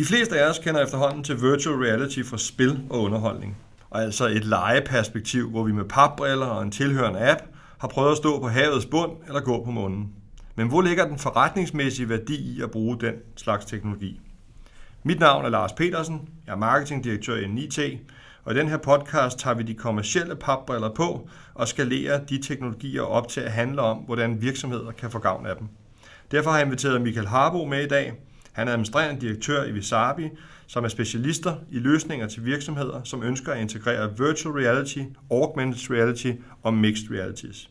De fleste af os kender efterhånden til virtual reality fra spil og underholdning. Og altså et legeperspektiv, hvor vi med papbriller og en tilhørende app har prøvet at stå på havets bund eller gå på månen. Men hvor ligger den forretningsmæssige værdi i at bruge den slags teknologi? Mit navn er Lars Petersen, jeg er marketingdirektør i NIT, og i den her podcast tager vi de kommercielle papbriller på og skalerer de teknologier op til at handle om, hvordan virksomheder kan få gavn af dem. Derfor har jeg inviteret Michael Harbo med i dag. Han er administrerende direktør i Visabi, som er specialister i løsninger til virksomheder, som ønsker at integrere virtual reality, augmented reality og mixed realities.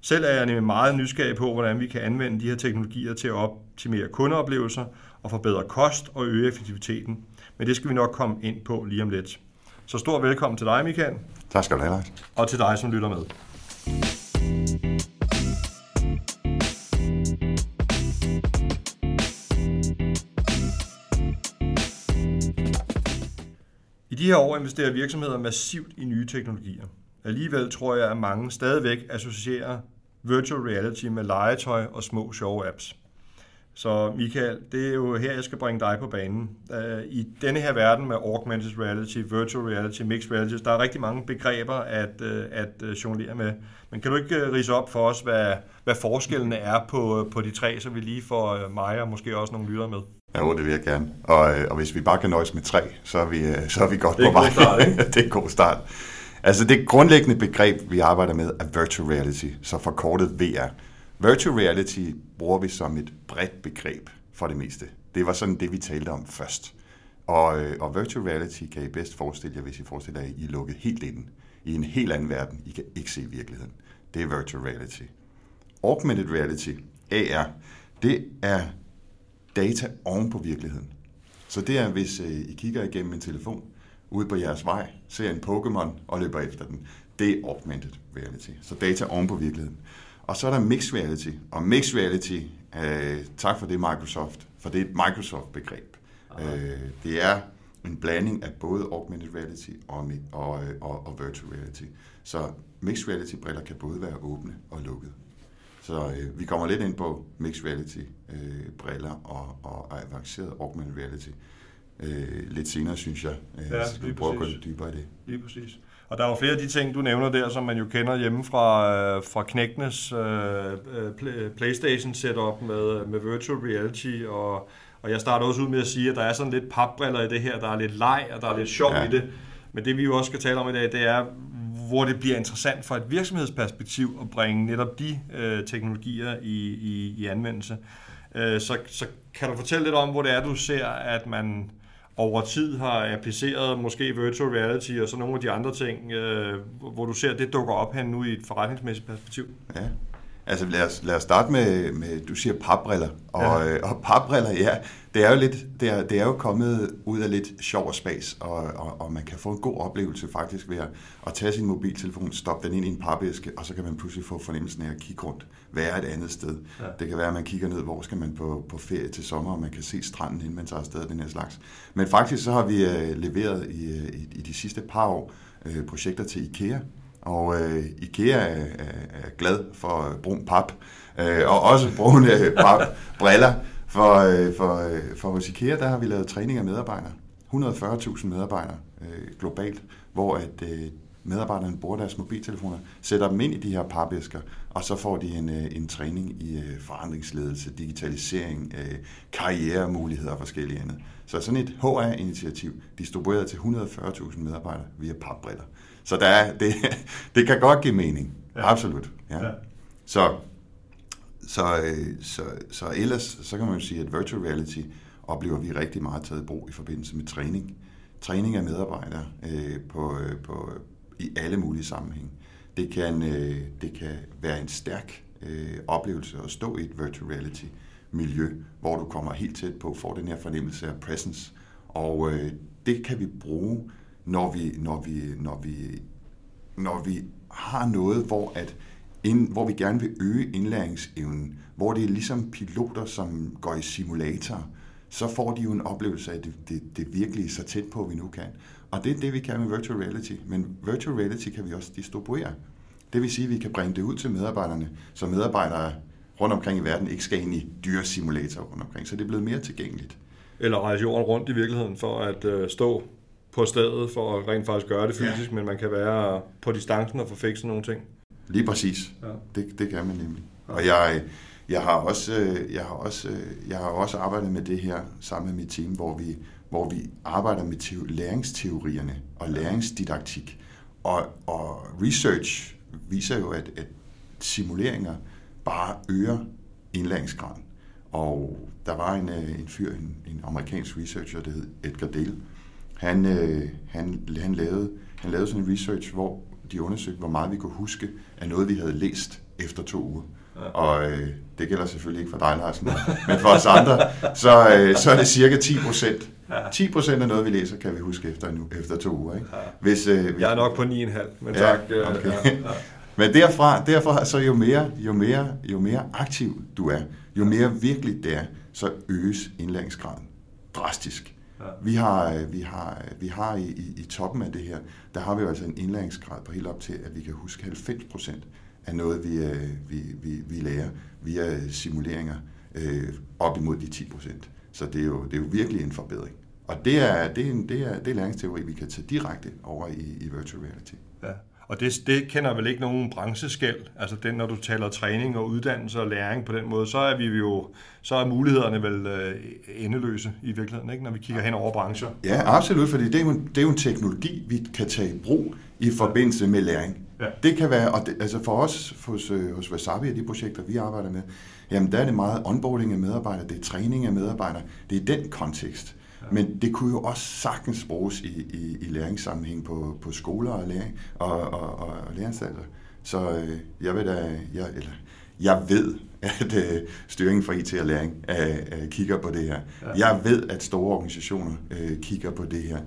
Selv er jeg nemlig meget nysgerrig på, hvordan vi kan anvende de her teknologier til at optimere kundeoplevelser og forbedre kost og øge effektiviteten. Men det skal vi nok komme ind på lige om lidt. Så stor velkommen til dig, Michael. Tak skal du have, Lars. Og til dig, som lytter med. Her år investerer virksomheder massivt i nye teknologier. Alligevel tror jeg, at mange stadigvæk associerer virtual reality med legetøj og små sjove apps. Så Michael, det er jo her, jeg skal bringe dig på banen. Øh, I denne her verden med augmented reality, virtual reality, mixed reality, der er rigtig mange begreber at, øh, at øh, jonglere med. Men kan du ikke rise op for os, hvad, hvad forskellene er på, på de tre, så vi lige får mig og måske også nogle lyttere med? Ja, det vil jeg gerne. Og, og hvis vi bare kan nøjes med tre, så er vi, så er vi godt på vej. Start, det er en god start. Altså det grundlæggende begreb, vi arbejder med, er virtual reality, så forkortet VR. Virtual reality bruger vi som et bredt begreb for det meste. Det var sådan det, vi talte om først. Og, øh, og virtual reality kan I bedst forestille jer, hvis I forestiller jer, at I er lukket helt inden i en helt anden verden. I kan ikke se virkeligheden. Det er virtual reality. Augmented reality, AR, det er data oven på virkeligheden. Så det er, hvis øh, I kigger igennem en telefon ude på jeres vej, ser en Pokémon og løber efter den. Det er augmented reality. Så data oven på virkeligheden. Og så er der mixed reality. Og mixed reality, øh, tak for det Microsoft, for det er et Microsoft-begreb. Øh, det er en blanding af både augmented reality og, og, og, og virtual reality. Så mixed reality-briller kan både være åbne og lukkede. Så øh, vi kommer lidt ind på mixed reality-briller øh, og, og avanceret augmented reality øh, lidt senere, synes jeg. Øh, ja, så vi prøver at gå lidt dybere i det. Lige præcis. Og der er jo flere af de ting, du nævner der, som man jo kender hjemme fra, øh, fra Knægtenes øh, PlayStation setup med, med virtual reality, og, og jeg starter også ud med at sige, at der er sådan lidt papbriller i det her, der er lidt leg, og der er lidt sjov ja. i det. Men det vi jo også skal tale om i dag, det er, hvor det bliver interessant fra et virksomhedsperspektiv at bringe netop de øh, teknologier i, i, i anvendelse. Øh, så, så kan du fortælle lidt om, hvor det er, du ser, at man over tid har appliceret måske virtual reality og så nogle af de andre ting, øh, hvor du ser, at det dukker op her nu i et forretningsmæssigt perspektiv? Ja, altså lad os, lad os starte med, med, du siger papbriller, og, ja. øh, og papbriller, ja, det er jo lidt, det er, det er jo kommet ud af lidt sjov og spas, og, og, og man kan få en god oplevelse faktisk ved at, at tage sin mobiltelefon, stoppe den ind i en papæske, og så kan man pludselig få fornemmelsen af at kigge rundt, være et andet sted. Ja. Det kan være, at man kigger ned, hvor skal man på, på ferie til sommer, og man kan se stranden, inden man tager afsted den her slags. Men faktisk så har vi uh, leveret i, uh, i, i de sidste par år uh, projekter til IKEA, og øh, IKEA er, er, er glad for øh, brun pap, øh, og også brune øh, papbriller. For, øh, for, øh, for hos IKEA, der har vi lavet træning af medarbejdere. 140.000 medarbejdere øh, globalt, hvor at øh, medarbejderne bruger deres mobiltelefoner, sætter dem ind i de her papæsker, og så får de en, øh, en træning i øh, forandringsledelse, digitalisering, øh, karrieremuligheder og forskellige andet. Så sådan et HR-initiativ distribueret til 140.000 medarbejdere via papbriller. Så der er, det, det kan godt give mening. Ja. Absolut. Ja. Ja. Så så, øh, så, så ellers, så kan man jo sige, at virtual reality oplever vi rigtig meget taget i brug i forbindelse med træning. Træning af medarbejdere øh, på, øh, på, i alle mulige sammenhænge. Det kan, øh, det kan være en stærk øh, oplevelse at stå i et virtual reality miljø, hvor du kommer helt tæt på, får den her fornemmelse af presence. Og øh, det kan vi bruge, når vi, når vi, når vi, når vi har noget, hvor at ind, hvor vi gerne vil øge indlæringsevnen, hvor det er ligesom piloter, som går i simulator, så får de jo en oplevelse af, at det, det, det virkelig er så tæt på, vi nu kan. Og det er det, vi kan med virtual reality. Men virtual reality kan vi også distribuere. Det vil sige, at vi kan bringe det ud til medarbejderne, så medarbejdere rundt omkring i verden ikke skal ind i dyre simulatorer rundt omkring. Så det er blevet mere tilgængeligt. eller rejse jorden rundt i virkeligheden for at øh, stå på stedet for at rent faktisk gøre det fysisk, ja. men man kan være på distancen og få fikset nogle ting. Lige præcis. Ja. Det, det kan man nemlig. Og jeg, jeg har også, øh, jeg har også, øh, jeg har også arbejdet med det her sammen med mit team, hvor vi, hvor vi arbejder med læringsteorierne og læringsdidaktik. Og, og research viser jo, at, at simuleringer bare øger indlæringsgraden. Og der var en, øh, en fyr, en, en amerikansk researcher, der hed Edgar Dale. Han, han, han, lavede, han lavede sådan en research, hvor de undersøgte, hvor meget vi kunne huske af noget, vi havde læst efter to uger. Og øh, det gælder selvfølgelig ikke for dig, Larsen, men for os andre, så, øh, så er det cirka 10 procent. 10 procent af noget, vi læser, kan vi huske efter, nu, efter to uger. Ikke? Hvis, øh, hvis, Jeg er nok på 9,5, men ja, tak. Øh, okay. Ja, ja. Men derfra, derfra så jo mere, jo, mere, jo mere aktiv du er, jo mere virkelig det er, så øges indlæringsgraden drastisk. Ja. Vi har, øh, vi har, øh, vi har i, i, i toppen af det her, der har vi jo altså en indlæringsgrad på helt op til, at vi kan huske 90 procent af noget, vi, øh, vi, vi, vi lærer via simuleringer øh, op imod de 10 procent. Så det er, jo, det er jo virkelig en forbedring. Og det er, det er, en, det er, det er læringsteori, vi kan tage direkte over i, i virtual reality. Ja. Og det, det kender vel ikke nogen brancheskæld. Altså den, når du taler træning og uddannelse og læring på den måde, så er vi jo, så er mulighederne vel øh, endeløse i virkeligheden, ikke? når vi kigger hen over brancher. Ja, absolut, fordi det er, jo, det er jo en teknologi, vi kan tage i brug i forbindelse med læring. Ja. Det kan være, og det, altså for os hos, øh, hos Wasabi og de projekter, vi arbejder med, jamen der er det meget onboarding af medarbejdere, det er træning af medarbejdere, det er den kontekst. Men det kunne jo også sagtens bruges i, i, i læringssammenhæng på, på skoler og, læring, og, og, og, og læringsanstalter. Så øh, jeg ved da, jeg, eller, jeg ved, at øh, styringen for IT og læring øh, øh, kigger på det her. Ja. Jeg ved, at store organisationer øh, kigger på det her.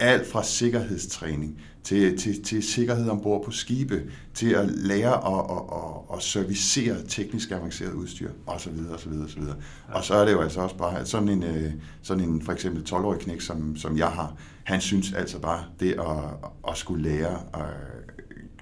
Alt fra sikkerhedstræning til, til, til sikkerhed ombord på skibe, til at lære at, at, at, at servicere teknisk avanceret udstyr, osv. osv., osv. Ja. Og så er det jo altså også bare, at sådan en, øh, sådan en for eksempel 12-årig knæk, som, som jeg har, han synes altså bare, det at, at skulle lære, øh,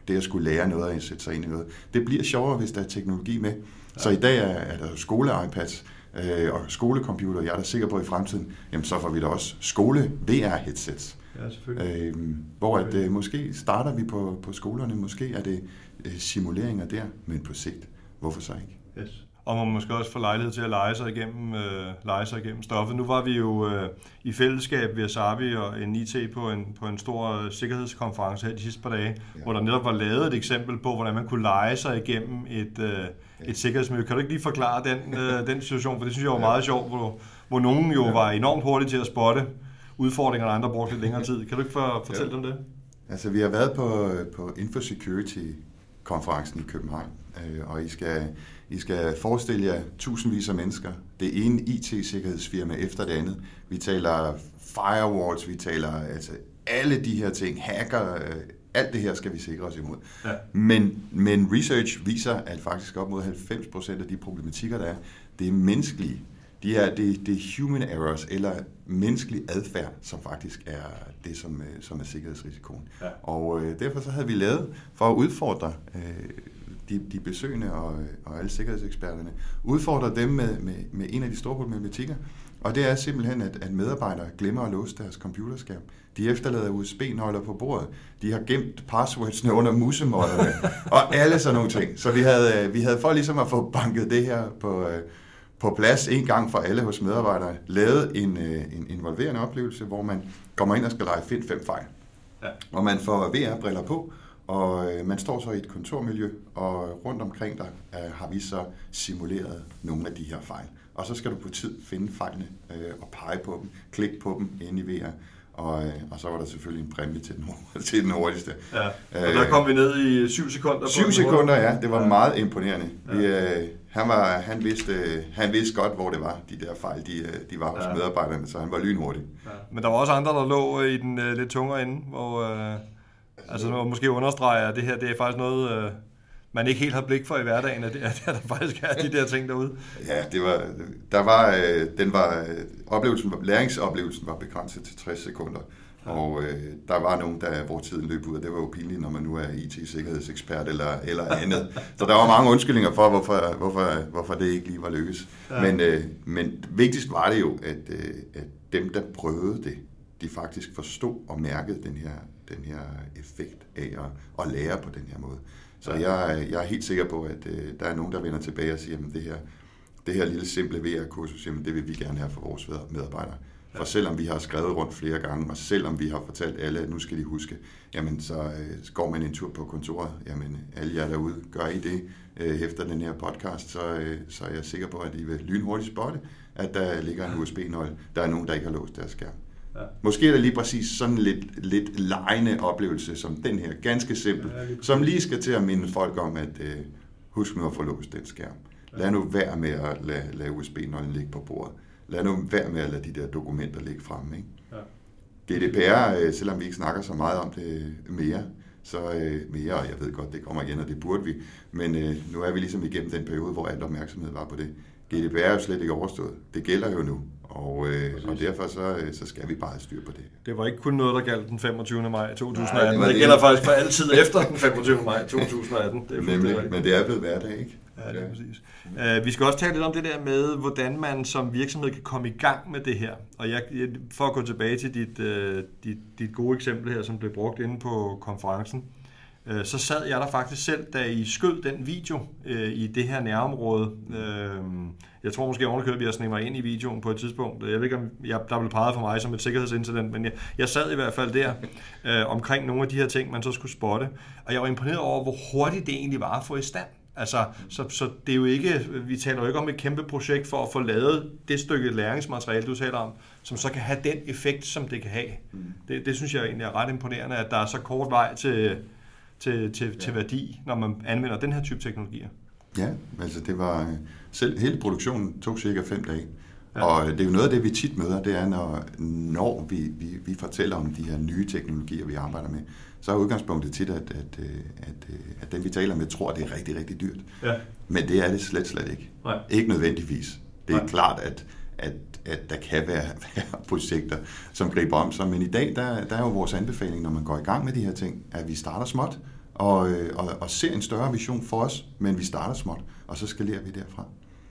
det at skulle lære noget og sætte sig ind i noget, det bliver sjovere, hvis der er teknologi med. Så i dag er, er der skole-iPads øh, og skolecomputer. Jeg er da sikker på, i fremtiden, jamen, så får vi da også skole-VR-headsets. Ja, selvfølgelig. Øh, hvor at, øh, måske starter vi på, på skolerne, måske er det øh, simuleringer der, men på sigt, hvorfor så ikke? Yes og man måske også få lejlighed til at lege sig igennem, øh, lege sig igennem stoffet. Nu var vi jo øh, i fællesskab ved Asabi og en IT på en, på en stor øh, sikkerhedskonference her de sidste par dage, ja. hvor der netop var lavet et eksempel på, hvordan man kunne lege sig igennem et, øh, et sikkerhedsmiljø. Kan du ikke lige forklare den, øh, den situation, for det synes jeg var meget sjovt, hvor, hvor nogen jo ja. var enormt hurtige til at spotte udfordringer, og andre brugte lidt længere tid. Kan du ikke for, fortælle ja. dem det? Altså, vi har været på, på InfoSecurity-konferencen i København, øh, og I skal i skal forestille jer tusindvis af mennesker. Det ene IT-sikkerhedsfirma efter det andet. Vi taler firewalls, vi taler altså alle de her ting, hacker, øh, alt det her skal vi sikre os imod. Ja. Men, men research viser, at faktisk op mod 90% af de problematikker, der er, det er menneskelige. De er, det, det er human errors, eller menneskelig adfærd, som faktisk er det, som, øh, som er sikkerhedsrisikoen. Ja. Og øh, derfor så havde vi lavet, for at udfordre øh, de, de besøgende og, og alle sikkerhedseksperterne, udfordrer dem med, med, med en af de store problematikker, og det er simpelthen, at, at medarbejdere glemmer at låse deres computerskærm. De efterlader USB-nøgler på bordet. De har gemt passwordsene under musemollerne, og alle sådan nogle ting. Så vi havde, vi havde for ligesom at få banket det her på, på plads en gang for alle hos medarbejdere, lavet en, en involverende oplevelse, hvor man kommer ind og skal lege find fem fejl. Ja. Og man får VR-briller på, og øh, man står så i et kontormiljø, og rundt omkring dig øh, har vi så simuleret nogle af de her fejl. Og så skal du på tid finde fejlene øh, og pege på dem, klikke på dem inde i VR. Og, øh, og så var der selvfølgelig en præmie til den, til den hurtigste. Ja. Og der kom vi ned i 7 sekunder. På 7 sekunder, ja. Det var ja. meget imponerende. Ja. Vi, øh, han, var, han, vidste, han vidste godt, hvor det var, de der fejl, de, øh, de var hos ja. medarbejderne, så han var lynhurtig. Ja. Men der var også andre, der lå i den uh, lidt tungere ende, hvor... Uh Altså nu måske understreger, at det her det er faktisk noget, øh, man ikke helt har blik for i hverdagen, at, det, at der faktisk er de der ting derude. Ja, det var, der var, øh, den var, oplevelsen, læringsoplevelsen var begrænset til 60 sekunder. Ja. Og øh, der var nogen, der, hvor tiden løb ud, og det var jo pinligt, når man nu er IT-sikkerhedsekspert eller, eller andet. Så der var mange undskyldninger for, hvorfor, hvorfor, hvorfor det ikke lige var lykkes. Ja. Men, øh, men vigtigst var det jo, at, øh, at dem, der prøvede det, de faktisk forstod og mærkede den her, den her effekt af at, at lære på den her måde. Så jeg, jeg er helt sikker på, at øh, der er nogen, der vender tilbage og siger, at det her, det her lille simple VR-kursus, jamen det vil vi gerne have for vores medarbejdere. For selvom vi har skrevet rundt flere gange, og selvom vi har fortalt alle, at nu skal de huske, jamen så øh, går man en tur på kontoret, jamen alle jer derude, gør I det øh, efter den her podcast, så, øh, så er jeg sikker på, at I vil lynhurtigt spotte, at der ligger en USB-nøgle. Der er nogen, der ikke har låst deres skærm. Ja. Måske er det lige præcis sådan lidt, lidt lejende oplevelse som den her, ganske simpel, ja, som lige skal til at minde folk om, at øh, husk nu at få låst den skærm. Lad nu være med at lade, lade USB-nøglen ligge på bordet. Lad nu være med at lade de der dokumenter ligge fremme. Ikke? Ja. GDPR, øh, selvom vi ikke snakker så meget om det mere, så øh, mere, og jeg ved godt, det kommer igen, og det burde vi, men øh, nu er vi ligesom igennem den periode, hvor alt opmærksomhed var på det. GDPR er jo slet ikke overstået. Det gælder jo nu. Og, øh, og derfor så, øh, så skal vi bare have styr på det. Det var ikke kun noget, der gjaldt den 25. maj 2018. Nej, det, det, det gælder faktisk for altid efter den 25. maj 2018. Det er Nemlig, men det er blevet hverdag, ikke? Ja, det er præcis. Uh, vi skal også tale lidt om det der med, hvordan man som virksomhed kan komme i gang med det her. Og jeg, for at gå tilbage til dit, uh, dit, dit gode eksempel her, som blev brugt inde på konferencen, uh, så sad jeg der faktisk selv, da I skød den video uh, i det her nærområde. Uh, jeg tror måske ovenikøbet, at vi har snedet mig ind i videoen på et tidspunkt. Jeg ved ikke, om jeg, der blev peget for mig som et sikkerhedsincident, men jeg, jeg sad i hvert fald der uh, omkring nogle af de her ting, man så skulle spotte. Og jeg var imponeret over, hvor hurtigt det egentlig var at få i stand. Altså, så, så det er jo ikke, vi taler jo ikke om et kæmpe projekt for at få lavet det stykke læringsmateriale, du taler om, som så kan have den effekt, som det kan have. Mm. Det, det synes jeg egentlig er ret imponerende, at der er så kort vej til, til, til, ja. til værdi, når man anvender den her type teknologier. Ja, altså det var, selv hele produktionen tog cirka fem dage. Ja. Og det er jo noget af det, vi tit møder, det er, når, når vi, vi, vi fortæller om de her nye teknologier, vi arbejder med, så er udgangspunktet tit, at, at, at, at den, vi taler med, tror, at det er rigtig, rigtig dyrt. Ja. Men det er det slet, slet ikke. Nej. Ikke nødvendigvis. Det er Nej. klart, at, at, at der kan være, være projekter, som griber om sig. Men i dag, der, der er jo vores anbefaling, når man går i gang med de her ting, at vi starter småt, og, og, og ser en større vision for os, men vi starter småt, og så skalerer vi derfra.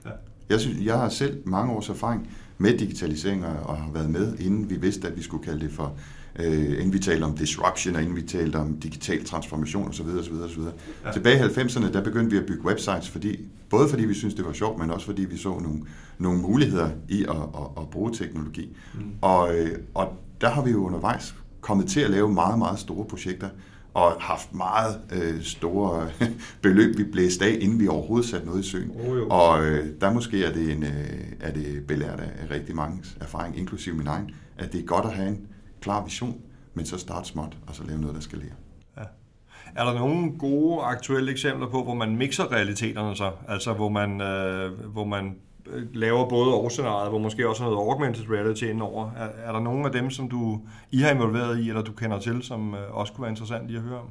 Ja. Jeg, synes, jeg har selv mange års erfaring med digitalisering, og har været med, inden vi vidste, at vi skulle kalde det for øh, inden vi talte om disruption, og inden vi talte om digital transformation osv. osv., osv. Ja. Tilbage i 90'erne, der begyndte vi at bygge websites, fordi, både fordi vi synes det var sjovt, men også fordi vi så nogle, nogle muligheder i at, at, at bruge teknologi. Mm. Og, øh, og der har vi jo undervejs kommet til at lave meget, meget store projekter, og haft meget øh, store beløb, vi blæste af, inden vi overhovedet satte noget i søen. Oh, og øh, der måske er det, en, øh, er det belært af rigtig mange erfaring, inklusive min egen, at det er godt at have en, klar vision, men så starte småt, og så lave noget, der skal lære. Ja. Er der nogle gode aktuelle eksempler på, hvor man mixer realiteterne så? Altså hvor man, øh, hvor man øh, laver både årscenariet, hvor måske også noget augmented reality indover. Er, er der nogle af dem, som du I har involveret i, eller du kender til, som øh, også kunne være interessant lige at høre om?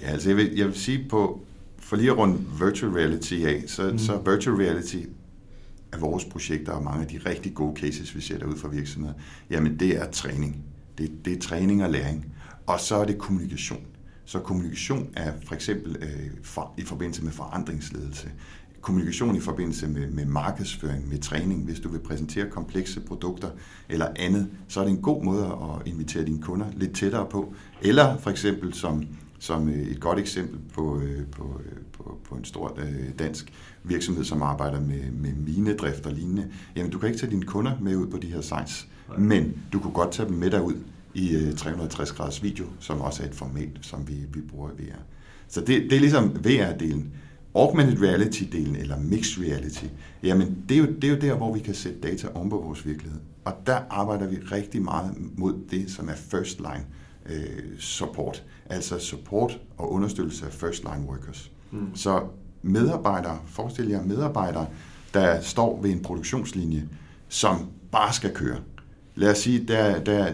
Ja, altså jeg vil, jeg vil sige på, for lige at runde virtual reality af, så, mm. så virtual reality af vores projekter og mange af de rigtig gode cases, vi sætter ud for virksomheder, jamen det er træning. Det, det er træning og læring. Og så er det kommunikation. Så kommunikation er for eksempel øh, for, i forbindelse med forandringsledelse, kommunikation i forbindelse med, med markedsføring, med træning. Hvis du vil præsentere komplekse produkter eller andet, så er det en god måde at invitere dine kunder lidt tættere på. Eller for eksempel som, som øh, et godt eksempel på, øh, på, øh, på, på en stor dansk virksomhed, som arbejder med, med minedrift og lignende. Jamen, du kan ikke tage dine kunder med ud på de her sites, men du kunne godt tage dem med dig ud i 360 øh, graders video, som også er et format, som vi, vi bruger i VR. Så det, det er ligesom VR-delen. Augmented reality-delen, eller mixed reality, jamen det er, jo, det er jo der, hvor vi kan sætte data om på vores virkelighed. Og der arbejder vi rigtig meget mod det, som er first line øh, support. Altså support og understøttelse af first line workers. Mm. Så medarbejdere, forestil jer medarbejdere, der står ved en produktionslinje, som bare skal køre. Lad os sige, der, der,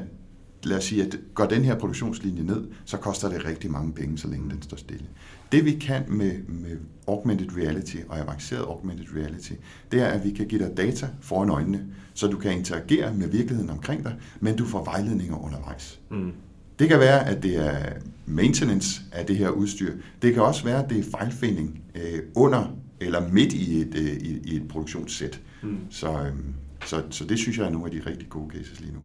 lad os sige, at går den her produktionslinje ned, så koster det rigtig mange penge, så længe den står stille. Det vi kan med, med augmented reality og avanceret augmented reality, det er, at vi kan give dig data foran øjnene, så du kan interagere med virkeligheden omkring dig, men du får vejledninger undervejs. Mm. Det kan være, at det er maintenance af det her udstyr. Det kan også være, at det er fejlfinding øh, under eller midt i et, øh, i, i et produktionssæt. Mm. Så, øh, så, så det synes jeg er nogle af de rigtig gode cases lige nu.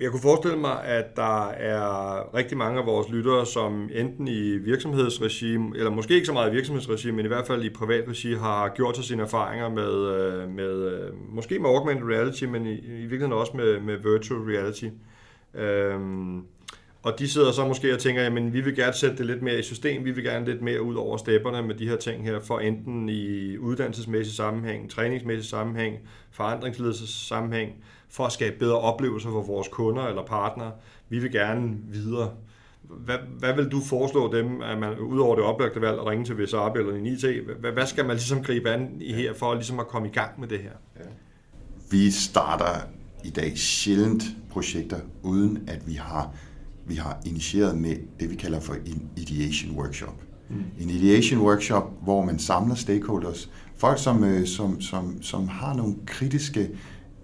Jeg kunne forestille mig, at der er rigtig mange af vores lyttere, som enten i virksomhedsregime, eller måske ikke så meget i virksomhedsregime, men i hvert fald i privat regi, har gjort sig sine erfaringer med, øh, med øh, måske med augmented reality, men i, i virkeligheden også med, med virtual reality. Øhm, og de sidder så måske og tænker, jamen vi vil gerne sætte det lidt mere i system, vi vil gerne lidt mere ud over stepperne med de her ting her, for enten i uddannelsesmæssig sammenhæng, træningsmæssig sammenhæng, forandringsledelses sammenhæng, for at skabe bedre oplevelser for vores kunder eller partnere. Vi vil gerne videre. Hvad, hvad vil du foreslå dem, at man udover det oplagte valg at ringe til VSAB eller en IT, hvad, hvad skal man ligesom gribe an i her for ligesom at komme i gang med det her? Ja. Vi starter i dag sjældent projekter, uden at vi har vi har initieret med det, vi kalder for en ideation workshop. Mm. En ideation workshop, hvor man samler stakeholders, folk, som, øh, som, som, som har nogle kritiske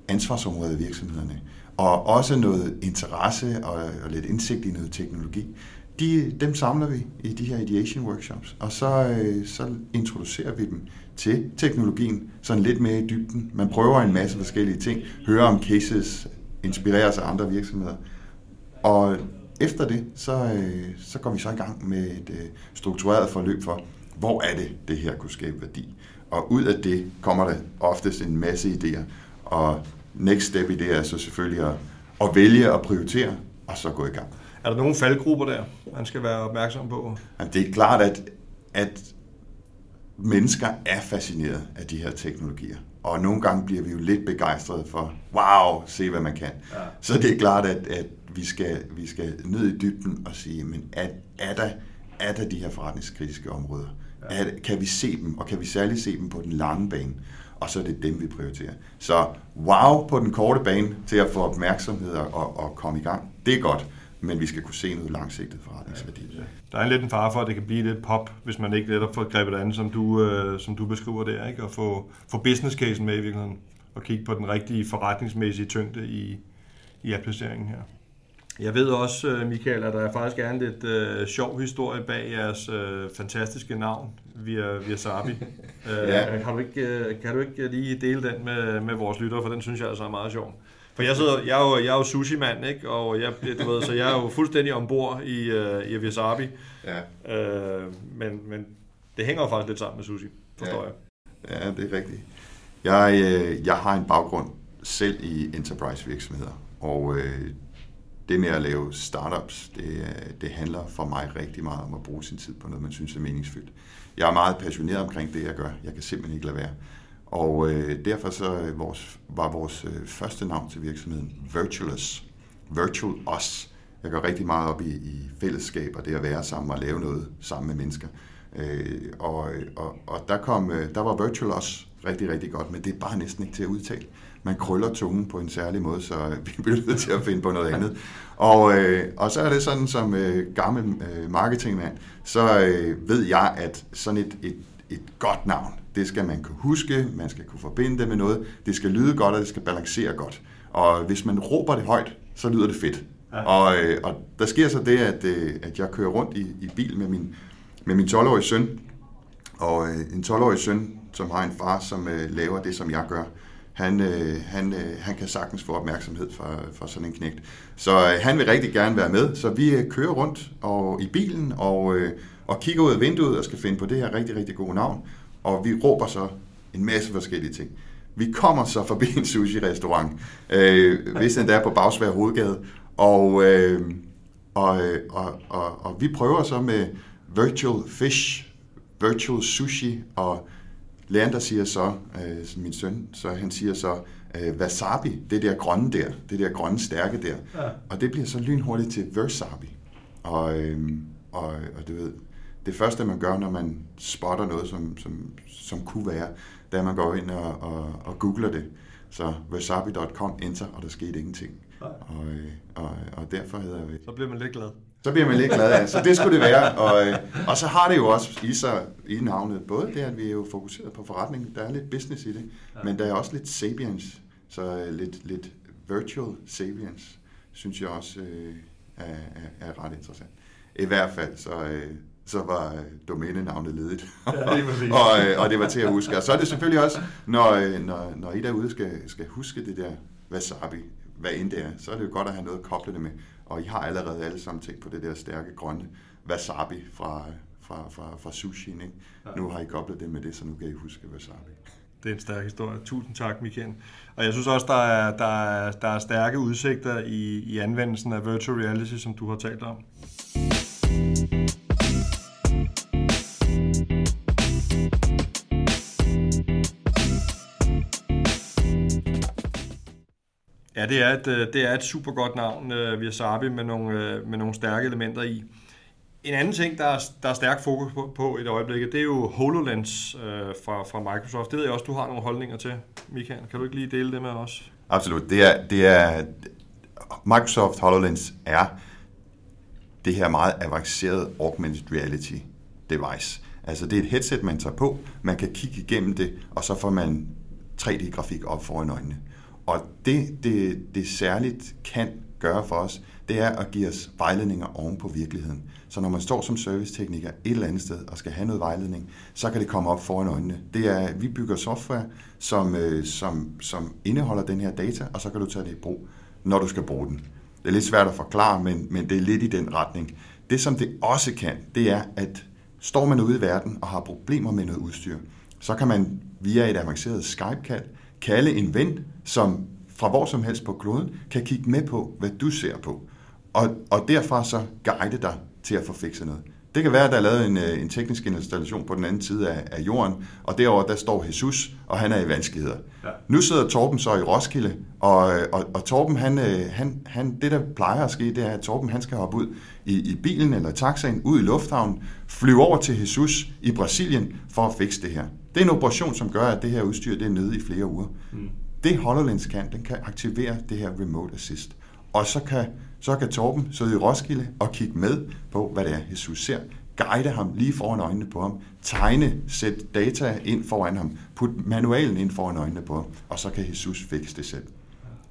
ansvarsområder i virksomhederne, og også noget interesse og, og lidt indsigt i noget teknologi. De, dem samler vi i de her ideation workshops, og så, øh, så introducerer vi dem til teknologien, sådan lidt mere i dybden. Man prøver en masse forskellige ting, hører om cases, inspirerer af andre virksomheder. Og efter det, så, øh, så går vi så i gang med et øh, struktureret forløb for, hvor er det, det her kunne skabe værdi. Og ud af det kommer der oftest en masse idéer, og next step i det er så selvfølgelig at, at vælge at prioritere, og så gå i gang. Er der nogle faldgrupper der, man skal være opmærksom på? Jamen, det er klart, at, at mennesker er fascineret af de her teknologier. Og nogle gange bliver vi jo lidt begejstrede for, wow, se hvad man kan. Ja. Så det er klart, at, at vi, skal, vi skal ned i dybden og sige, men er, er, der, er der de her forretningskritiske områder? Ja. Er, kan vi se dem, og kan vi særligt se dem på den lange bane? Og så er det dem, vi prioriterer. Så wow på den korte bane til at få opmærksomhed og, og komme i gang, det er godt men vi skal kunne se noget langsigtet forretningsværdi. Ja, ja. Der er en lidt en fare for, at det kan blive lidt pop, hvis man ikke netop får grebet andet, som du, øh, som du beskriver der, ikke? og få, få business casen med i virkeligheden, og kigge på den rigtige forretningsmæssige tyngde i, i appliceringen her. Jeg ved også, øh, Michael, at der er faktisk er en lidt øh, sjov historie bag jeres øh, fantastiske navn, via, via Sabi. øh, ja. kan, du ikke, øh, kan du ikke lige dele den med, med vores lyttere, for den synes jeg altså er meget sjov. For jeg, sidder, jeg, er jo, jeg er jo sushi-mand, ikke? Og jeg, du ved, så jeg er jo fuldstændig ombord i, uh, i Wasabi. Ja. Uh, men, men det hænger jo faktisk lidt sammen med sushi, forstår ja. jeg. Ja, det er rigtigt. Jeg, øh, jeg har en baggrund selv i enterprise virksomheder, og øh, det med at lave startups, det, det handler for mig rigtig meget om at bruge sin tid på noget, man synes er meningsfyldt. Jeg er meget passioneret omkring det, jeg gør. Jeg kan simpelthen ikke lade være. Og øh, derfor så øh, vores, var vores øh, første navn til virksomheden Virtualus. Virtual Us. Jeg går rigtig meget op i, i fællesskab og det at være sammen og lave noget sammen med mennesker. Øh, og, øh, og, og der, kom, øh, der var Virtual Us rigtig, rigtig godt, men det er bare næsten ikke til at udtale. Man krøller tungen på en særlig måde, så øh, vi bliver nødt til at finde på noget andet. Og, øh, og så er det sådan, som øh, gammel øh, marketingmand, så øh, ved jeg, at sådan et, et, et godt navn, det skal man kunne huske, man skal kunne forbinde det med noget, det skal lyde godt, og det skal balancere godt. Og hvis man råber det højt, så lyder det fedt. Ja. Og, øh, og der sker så det, at, øh, at jeg kører rundt i, i bil med min, med min 12-årige søn, og øh, en 12-årig søn, som har en far, som laver det, som jeg gør, han, øh, han, øh, han kan sagtens få opmærksomhed fra, fra sådan en knægt. Så øh, han vil rigtig gerne være med, så vi øh, kører rundt og, i bilen og, øh, og kigger ud af vinduet og skal finde på det her rigtig, rigtig gode navn og vi råber så en masse forskellige ting. Vi kommer så forbi en sushi-restaurant, øh, hvis den der er på Bagsvær Hovedgade, og, øh, og, og, og, og vi prøver så med virtual fish, virtual sushi, og Leander siger så, øh, min søn, så han siger så, øh, wasabi, det der grønne der, det der grønne stærke der, ja. og det bliver så lynhurtigt til versabi. Og, øh, og, og du ved, det første, man gør, når man spotter noget, som, som, som kunne være, at man går ind og, og, og googler det. Så wasabi.com, enter, og der skete ingenting. Og, og, og derfor hedder vi... Så bliver man lidt glad. Så bliver man lidt glad, ja. Så det skulle det være. Og, og så har det jo også i sig i navnet, både det, at vi er jo fokuseret på forretning, der er lidt business i det, ja. men der er også lidt sapiens, så lidt, lidt virtual sapiens, synes jeg også øh, er, er, er ret interessant. I hvert fald, så, øh, så var øh, domænenavnet ledigt. Ja, det og, øh, og det var til at huske. Og så er det selvfølgelig også, når, øh, når, når I derude skal, skal huske det der wasabi, hvad end det er, så er det jo godt at have noget at koble det med. Og I har allerede alle sammen tænkt på det der stærke grønne wasabi fra, fra, fra, fra sushi. Ikke? Ja. Nu har I koblet det med det, så nu kan I huske wasabi. Det er en stærk historie. Tusind tak, Michael. Og jeg synes også, der er, der er, der er stærke udsigter i, i anvendelsen af virtual reality, som du har talt om. Ja, det er et, øh, det er et super godt navn, øh, har Viasabi, med nogle, øh, med nogle stærke elementer i. En anden ting, der er, der er stærk fokus på, på i det øjeblik, det er jo HoloLens øh, fra, fra Microsoft. Det ved jeg også, du har nogle holdninger til, Michael. Kan du ikke lige dele det med os? Absolut. Det er, det er, Microsoft HoloLens er det her meget avancerede augmented reality device. Altså det er et headset, man tager på, man kan kigge igennem det, og så får man 3D-grafik op foran øjnene. Og det, det, det særligt kan gøre for os, det er at give os vejledninger oven på virkeligheden. Så når man står som servicetekniker et eller andet sted og skal have noget vejledning, så kan det komme op foran øjnene. Det er, vi bygger software, som, øh, som, som indeholder den her data, og så kan du tage det i brug, når du skal bruge den. Det er lidt svært at forklare, men, men det er lidt i den retning. Det, som det også kan, det er, at står man ude i verden og har problemer med noget udstyr, så kan man via et avanceret Skype-kald kalde en ven, som fra hvor som helst på kloden kan kigge med på, hvad du ser på. Og, og derfra så guide dig til at få fikset noget. Det kan være, at der er lavet en, øh, en teknisk installation på den anden side af, af jorden, og derover der står Jesus, og han er i vanskeligheder. Ja. Nu sidder Torben så i Roskilde, og, og, og Torben, han, øh, han, han, det der plejer at ske, det er, at Torben han skal hoppe ud i, i bilen eller taxaen, ud i lufthavnen, flyve over til Jesus i Brasilien for at fikse det her. Det er en operation, som gør, at det her udstyr det er nede i flere uger. Mm. Det HoloLens kan, den kan aktivere det her remote assist. Og så kan, så kan Torben sidde i Roskilde og kigge med på, hvad det er, Jesus ser. Guide ham lige foran øjnene på ham. Tegne, sætte data ind foran ham. Put manualen ind foran øjnene på ham. Og så kan Jesus fikse det selv.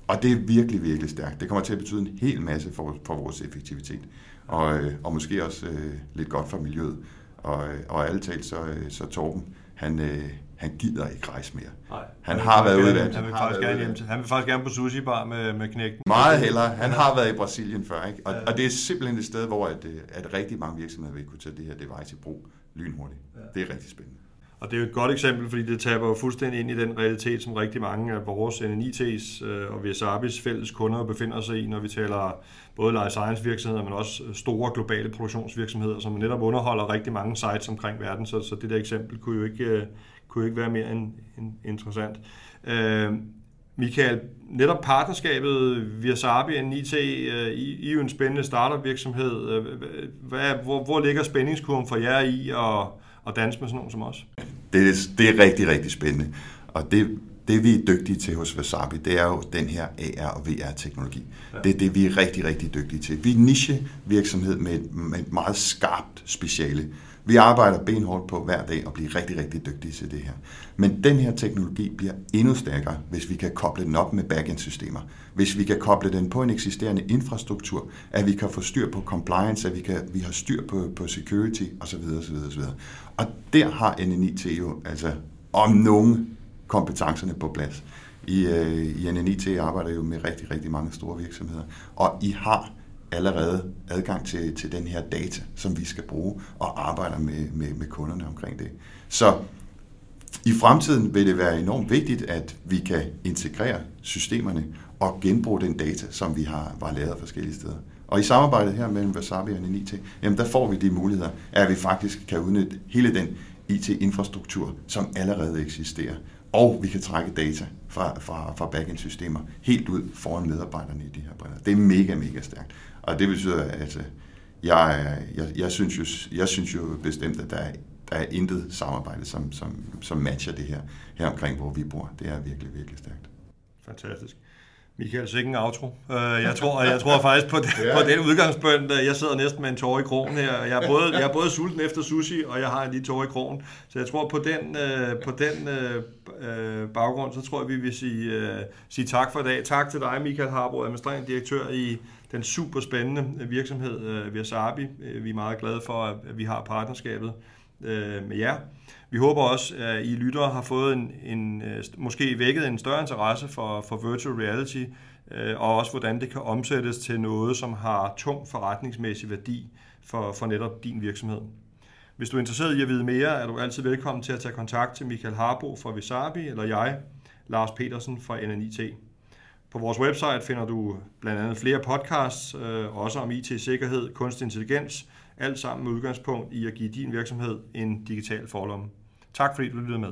Og det er virkelig, virkelig stærkt. Det kommer til at betyde en hel masse for, for vores effektivitet. Og, øh, og måske også øh, lidt godt for miljøet. Og, øh, og alle talt, så, så Torben, han, øh, han gider ikke rejse mere. Nej. Han, han har været ude i Han vil faktisk gerne hjem til, han vil faktisk gerne på sushi bar med, med knægten. Meget hellere. Han har været i Brasilien før, ikke? Og, ja. og det er simpelthen et sted, hvor at, øh, at rigtig mange virksomheder vil kunne tage det her device i brug lynhurtigt. Ja. Det er rigtig spændende. Og det er jo et godt eksempel, fordi det taber jo fuldstændig ind i den realitet, som rigtig mange af vores NNIT's øh, og VSABI's fælles kunder befinder sig i, når vi taler både life science virksomheder, men også store globale produktionsvirksomheder, som netop underholder rigtig mange sites omkring verden. Så, så det der eksempel kunne jo ikke, øh, kunne ikke være mere end, end interessant. Øh, Michael, netop partnerskabet Viasabi og NIT, øh, I, I er jo en spændende startup virksomhed. Hvad, hvor, hvor ligger spændingskurven for jer i at, at danse med sådan nogen som os? Det, er, det er rigtig, rigtig spændende. Og det, det vi er dygtige til hos Wasabi, det er jo den her AR og VR-teknologi. Ja. Det er det, vi er rigtig, rigtig dygtige til. Vi er en niche-virksomhed med et, med et meget skarpt speciale. Vi arbejder benhårdt på hver dag at blive rigtig, rigtig dygtige til det her. Men den her teknologi bliver endnu stærkere, hvis vi kan koble den op med backend-systemer. Hvis vi kan koble den på en eksisterende infrastruktur, at vi kan få styr på compliance, at vi, kan, vi har styr på, på security osv. osv., osv. Og der har NNIT jo altså om nogen kompetencerne på plads. I, øh, i NNIT arbejder jo med rigtig, rigtig mange store virksomheder, og I har allerede adgang til, til den her data, som vi skal bruge og arbejder med, med, med kunderne omkring det. Så i fremtiden vil det være enormt vigtigt, at vi kan integrere systemerne og genbruge den data, som vi har var lavet forskellige steder. Og i samarbejdet her mellem Wasabi og NIT, jamen der får vi de muligheder, at vi faktisk kan udnytte hele den IT-infrastruktur, som allerede eksisterer. Og vi kan trække data fra, fra, fra backend-systemer helt ud foran medarbejderne i de her briller. Det er mega, mega stærkt. Og det betyder, at øh, jeg, jeg, jeg, synes, jo, jeg synes jo bestemt, at der er, der er intet samarbejde, som, som, som matcher det her, her omkring, hvor vi bor. Det er virkelig, virkelig stærkt. Fantastisk. Michael, sikke en outro. Uh, jeg tror, jeg tror faktisk på, det, ja. på den udgangspunkt, at jeg sidder næsten med en tår i krogen her. Jeg er, både, jeg er både sulten efter sushi, og jeg har en lige tår i krogen. Så jeg tror på den, uh, på den uh, baggrund, så tror jeg, vi vil sige, uh, sige tak for i dag. Tak til dig, Michael Harbo, administrerende direktør i den super spændende virksomhed uh, Viasabi. Vi er meget glade for, at vi har partnerskabet øh, med jer. Vi håber også, at I lyttere har fået en, en øh, måske vækket en større interesse for, for virtual reality. øh, og også hvordan det kan omsættes til noget, som har tung forretningsmæssig værdi for, for netop din virksomhed. Hvis du er interesseret i at vide mere, er du altid velkommen til at tage kontakt til Michael Harbo fra Visabi, eller jeg, Lars Petersen fra NNIT. På vores website finder du blandt andet flere podcasts, øh, også om IT-sikkerhed, kunstig intelligens, alt sammen med udgangspunkt i at give din virksomhed en digital forlomme. Tak fordi du lyttede med.